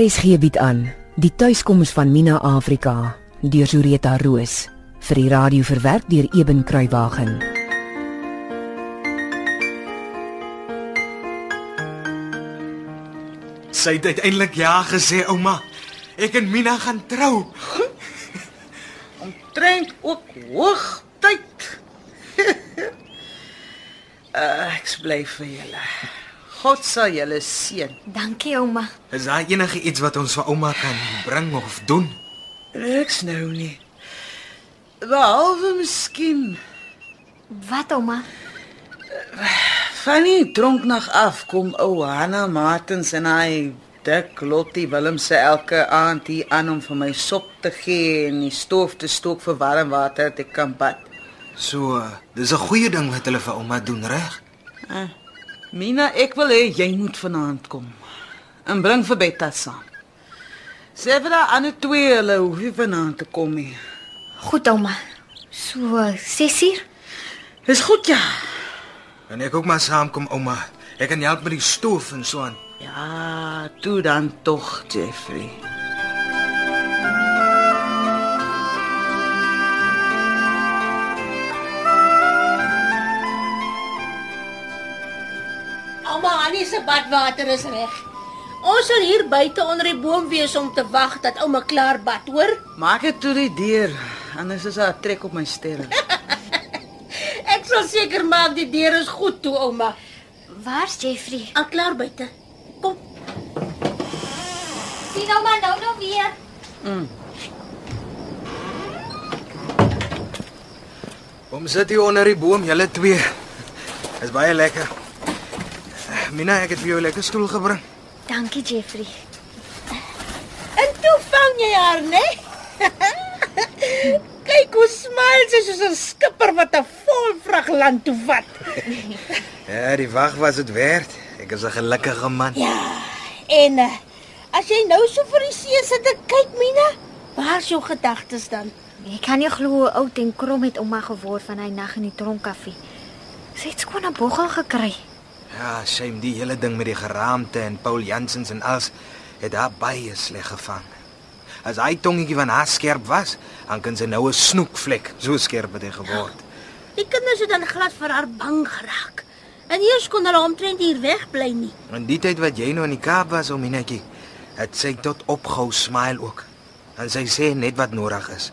RSG bied aan die tuiskoms van Mina Afrika deur Zureta Roos vir die radio verwerk deur Eben Kruiwagen. Sy het uiteindelik ja gesê, ouma. Ek en Mina gaan trou. Omtrent ook hoog tyd. uh, ek bly vir julle. God sal julle seën. Dankie ouma. Is daar enige iets wat ons vir ouma kan bring of doen? Ek's nou nie. Behalwe miskien Wat ouma? van die dronknag af kom ou Hanna Martens en hy dik Lottie Willem se elke aand hier aan om vir my sop te gee en die stoof te stook vir warm water te kan bad. So, dis 'n goeie ding wat hulle vir ouma doen, reg? Mina, ek wil hê jy moet vanaand kom. En bring vir Betta saam. Sê vir daai ander twee hulle hoef nie vanaand te kom nie. Goed ouma. So 6 uur? Dis goed ja. En ek ook maar saamkom, ouma. Ek kan help met die stoof en so aan. Ja, toe dan tog, Jeffrey. Se badwater is reg. Ons sal hier buite onder die boom wees om te wag dat ouma klaar bad, hoor? Maak dit toe die deur, anders is daar 'n trek op my sterre. Ek sal seker maak die deur is goed toe, ouma. Waar's Jeffrey? Al klaar buite. Kom. Sien ouma nou nou weer. Kom sit hier onder die boom, julle twee. Is baie lekker. Mina, ek het vir jou 'n lekker stoel gebring. Dankie Jeffrey. En toe vang jy haar, né? Kyk hoe smaal sy soos 'n skipper wat 'n vol vrag land toe vat. Ja, die wag was dit werd. Ek is 'n gelukkige man. Ja. En uh, as jy nou so vir die see sit en kyk, Mina, waar's jou gedagtes dan? Ek kan nie glo hoe oud en krom het ouma geword van hy nag in die tronkkafie. Sy het skoon 'n boggel gekry. Ja, shame die hele ding met die geraamte en Paul Jansens en alles het haar baie sleg gevang. As hy tongetjie van haar skerp was, dan kan sy nou 'n snoekvlek, so skerp het hy geword. Die kinders het dan glad vir haar bang geraak. En eers kon hulle omtrent hier wegbly nie. In die tyd wat jy nou in die Kaap was, om netjie, het sy tot opgehou smile ook. En sy sê net wat nodig is.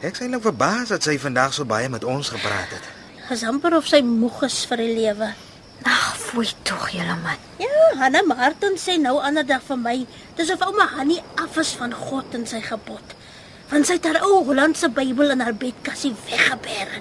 Ek sien nou verbaas dat sy vandag so baie met ons gepraat het. Dis amper of sy moeg is vir die lewe. Fooi tog julle man. Ja, Hanna Martin sê nou ander dag vir my, dis of ouma Hanni af is van God en sy gebod. Want sy het haar ou Hollandse Bybel in haar bedkassie weggeberg.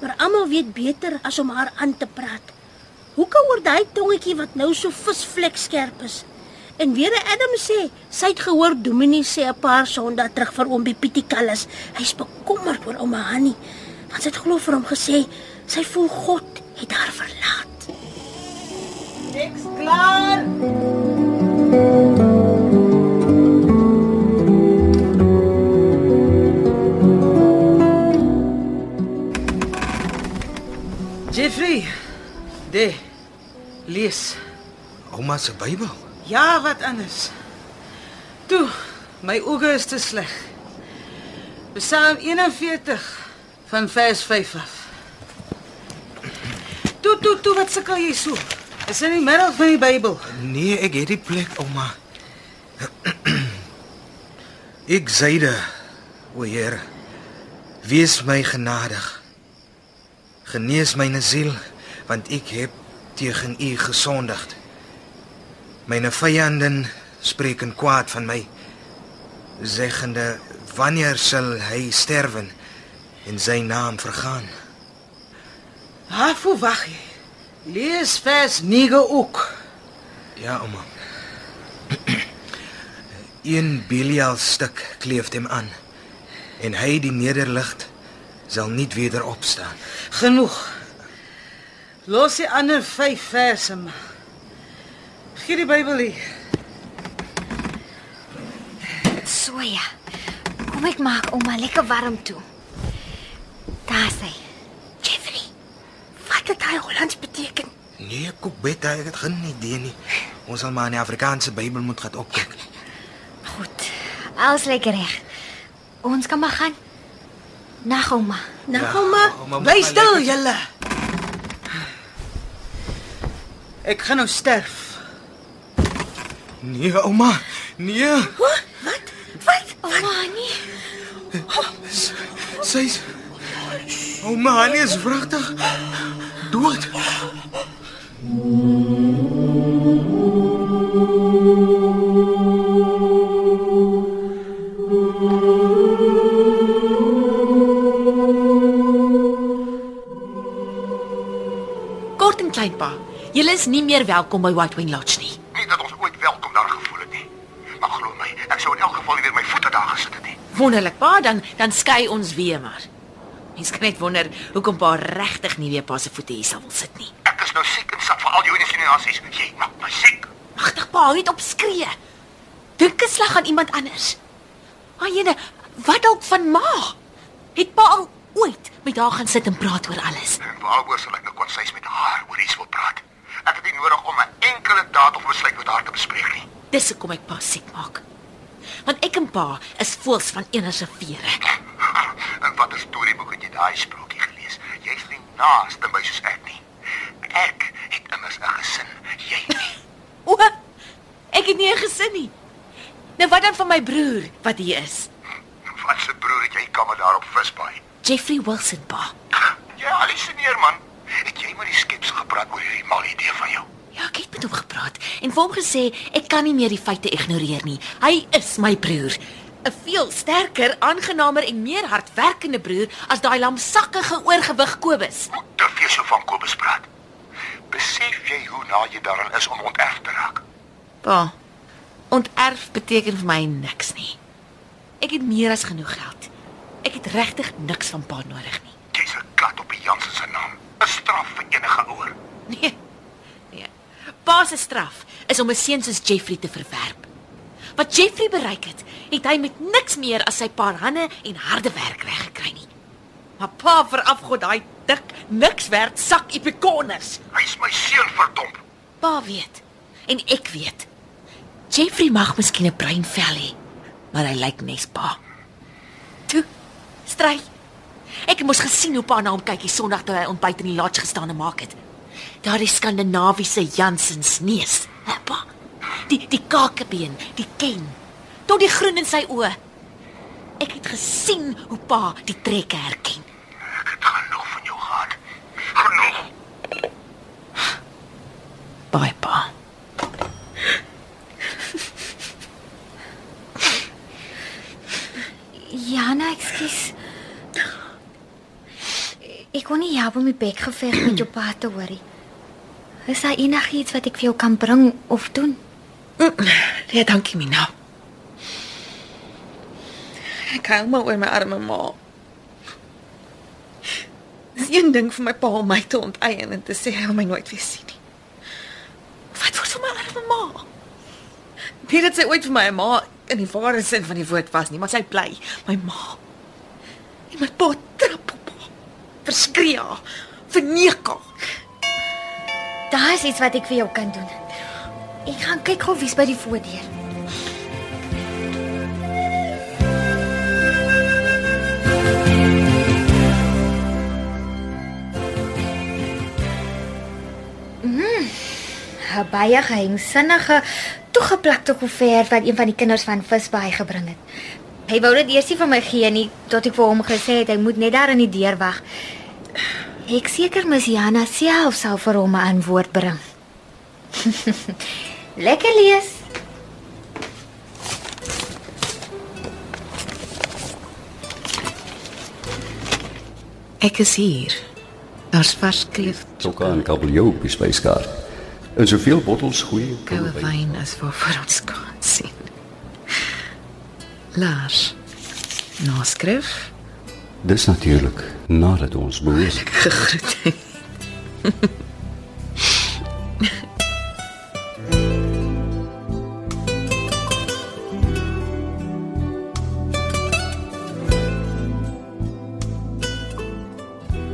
Maar almal weet beter as om haar aan te praat. Hoe kan oor daai tongetjie wat nou so visvlek skerp is? En weer Adam sê, sy het gehoor Dominee sê 'n paar Sondae terug vir oom Pietie Kallis. Hy's bekommerd oor ouma Hanni. Want sy het glo vir hom gesê, sy voel God het haar verlaat. Ek's klaar. Jeffrey, de lees. Ouma se Bybel. Ja, wat anders. Toe, my oë is te sleg. Psalm 41 van vers 5 af. Toe, toe, toe, wat sukkel jy so? Is in die middel van die Bybel. Nee, ek het die plek, ouma. ek zeide, o Heer, wees my genadig. Genees myne siel, want ek het tegen U gesondig. Myne vyanden spreek in kwaad van my, zeggende, wanneer sal hy sterwen en sy naam vergaan? Waarvoor wag jy? Lees vers 9 ook. Ja, ouma. Een Belial stuk kleef hom aan en hy die nederlig sal nie weer opstaan. Genoeg. Los die ander 5 verse maar. Gee die Bybel hier. So ja. Kom ek maak ouma lekker warm toe. Daar sê. Jeffrey. Wat het hy Hollands beteken? Nee, koek beta, ek het geen idee nie. Ons sal maar in die Afrikaanse Bybel moet gaan opkyk. Alles lekker reg. Ons kan maar gaan. Nag ouma. Maar. ouma, Bly moet stil julle. Ek gaan nou sterf. Nee, ouma. Nee. Wat? Ouma, nee. Sy's Ouma, Annie is wragtig dood. Kort en klein pa. Julle is nie meer welkom by White Wing Lodge nie. Nie dat ons ooit welkom daar gevoel het nie. Maar glo my, ek sou in elk geval nie weer my voete daar gesit het nie. Wonderlik pa, dan dan skei ons weer maar. Mens kan net wonder hoekom pa regtig nie weer pa se voete hier sal wil sit nie. Is nou siek en sat vir al jou insinuasies. Jy maak my siek. Magtig pa, hou net op skree. Dink 'n slag aan iemand anders. Ayene, wat dalk van ma? Het pa al ooit met haar gaan sit en praat oor alles? En waaroor sal ek nou konsis met haar oor iets wil praat? Ek het nie nodig om 'n enkele daad of besluit met haar te bespreek nie. Dis hoekom ek pa siek maak. Want ek en pa is voels van enige vere. En watter storieboek het jy daai sprokie gelees? Jy's nie naaste by soos. Ek het immers 'n gesin, jy nie. O, ek het nie 'n gesin nie. Dan van my broer wat hier is? Wat se broer het jy kamer daar op Visbaai? Jeffrey Wilson pa. Jy hallusineer man. Het jy met die skepsel gepraat oor hierdie mal idee van jou? Ja, ek het met hom gepraat en vir hom gesê ek kan nie meer die feite ignoreer nie. Hy is my broer. 'n Veel sterker, aangenamer en meer hardwerkende broer as daai lamsakkige oorgewig Kobus. Te veel so van Kobus praat. Besef jy hoe na jy daaraan is om onterf te raak? Pa, onterf beteken vir my niks nie. Ek het meer as genoeg geld. Ek het regtig niks van pa nodig nie. Jy's 'n kat op die Jansen se naam. 'n Straf vir enige ouer. Nee. Nee. Pa se straf is om 'n seun soos Jeffrey te verwerp. Wat Jeffrey bereik het, het hy met niks meer as sy paar hande en harde werk reggekry nie. Maar pa verafgod daai dik niks werd sak epikonus. Hy's my seun verdomp. Pa weet en ek weet. Jeffrey mag miskien 'n bruin vel hê, maar hy lyk nes pa. Toe, stry. Ek het mos gesien hoe pa na hom kyk die Sondag toe hy ontbyt in die lodge gestaan en maak het. Daardie skandinawiese Jansens neus. Pa. Die die kakebeen, die ken. Tot die groen in sy oë. Ek het gesien hoe pa die trekke herken. Ek het genoeg van jou gehad. Genoeg. Baie pa. Jana, ekskuus. Ek kon nie help om my bek geveg met jou pa te hoorie. Is daar enigiets wat ek vir jou kan bring of doen? Nee, dankie Mina. Ek hou maar oor my arme ma. Dis een ding vir my pa om my te onteien en te sê hy wil my nooit weer sien nie. Wat word van my arme ma? Nie dat sy ooit vir my ma in die ware sin van die woord was nie, maar sy bly my ma. En my pa. Verskree haar. Verneek haar. Daar is iets wat ek vir jou kan doen. Ek gaan kyk gou wie's by die voordeur. Mm. 'n Baie geheimsinnige toegeplakte koevert wat een van die kinders van Visbaai gebring het. Hy wou dit eers nie vir my gee nie tot ek vir hom gesê het hy moet net daar in die deur wag. Ek seker Miss Jana self sal vir hom 'n antwoord bring. Lekker lees. Ek is hier. Daar's vars kreef, Sokka en kabeljou op die spyskaart. En soveel bottels goeie koue wyn as waarvoor ons kan sien. Lars. Naskrif. Dis natuurlik nadat ons behoort. Gegroet.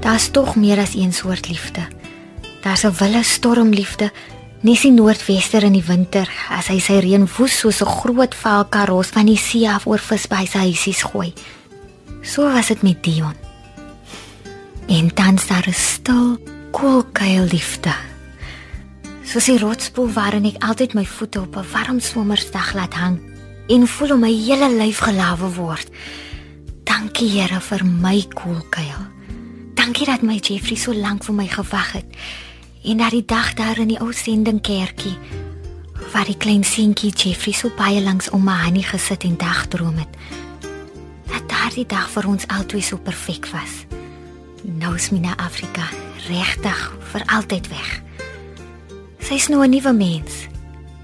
Daar's tog meer as een soort liefde. Daar's 'n wille stormliefde Nes die noordwester in die winter as hy sy reën woes soos 'n groot vel karos van die see af oor visby sy huisies gooi. So was dit met Dion. En dan daar 'n stil, koel kuil liefde. Soos die rotspoel waarin ek altyd my voete op 'n warm somersdag laat hang en voel hoe my hele lyf gelawe word. Dankie Here vir my koel kuil. Dankie dat my Jeffrey so lank vir my gewag het. En dat die dag daar in die ou sendingkerkie waar die klein seentjie Jeffrey so baie langs om my Hannie gesit en dagdroom het. Daardie dag vir ons albei so perfek was. Nou is my na Afrika regtig vir altyd weg. Sy's nou 'n nuwe mens.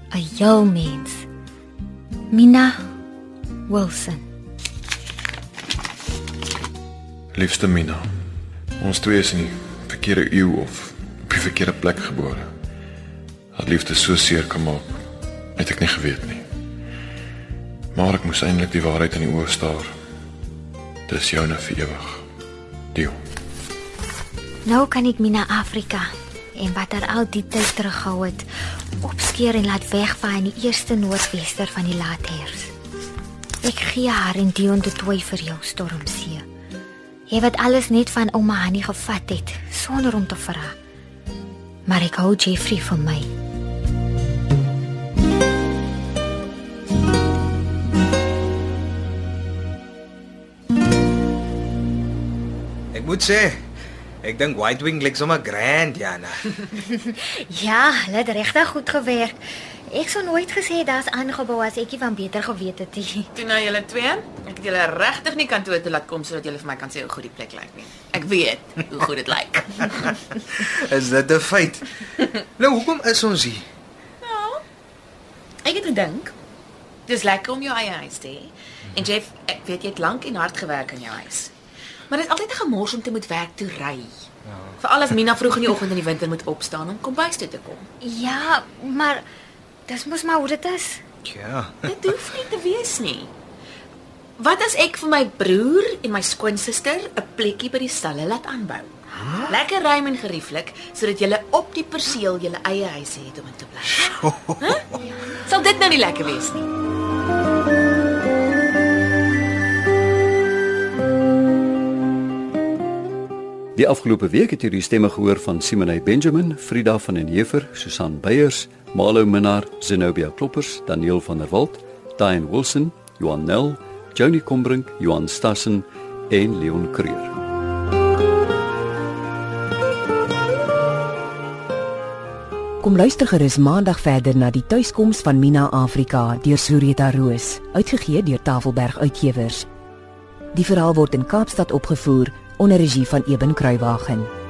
'n Heel mens. Mina Wilson. Liefste Mina, ons twee is in die verkeerde eeu of op die verkeerde plek gebore. Dat liefde so seer kan maak, het ek nie geweet nie. Maar ek moes eintlik die waarheid in die oë staar. Dis joune vir ewig. Dio. Nou kan ek Mina Afrika en wat er al die tyd teruggehou het, opskeer en laat wegvaai in die eerste noordwester van die laat herfs. Ek gee haar en Dion de Tooi vir jou stormsee. Jy wat alles net van ouma Hanni gevat het sonder om te vra. Maar ek hou Jeffrey vir my. Moet sê, ek dink White Wing lyk sommer grand, Jana. Ja, hulle het regtig goed gewerk. Ek sou nooit gesê daar's aangebou as ekie van beter geweet het nie. Toe nou julle twee, ek het julle regtig nie kantoor toe laat kom sodat julle vir my kan sê hoe goed die plek lyk nie. Ek weet hoe goed dit lyk. Is dit 'n feit? Nou, hoekom is ons hier? Ek het gedink dis lekker om jou eie huis te hê. En Jeff, ek weet jy het lank en hard gewerk in jou huis. Maar dit is altyd 'n gemors om te moet werk toe ry. Ja. Veral as Mina vroeg in die oggend in die winter moet opstaan om kombuis toe te kom. Ja, maar dis mos maar hoe dit is. Ja. Dit hoef nie te wees nie. Wat as ek vir my broer en my skoonsister 'n plekkie by die stalle laat aanbou? Lekker ruim en gerieflik sodat julle op die perseel julle eie huis het om in te bly. Huh? Sal dit nou nie lekker wees nie? Die afgelope week het jy die stemme gehoor van Simone Benjamin, Frida van den Heever, Susan Beyers, Malo Minnar, Zenobia Kloppers, Daniel van der Walt, Diane Wilson, Johan Nel, Johnny Combrink, Johan Stassen en Leon Creer. Kom luister gerus maandag verder na die tuiskoms van Mina Afrika deur Sureta Roos, uitgegee deur Tafelberg Uitgewers. Die verhaal word in Kaapstad opgevoer onder regie van Eben Kruiwagen.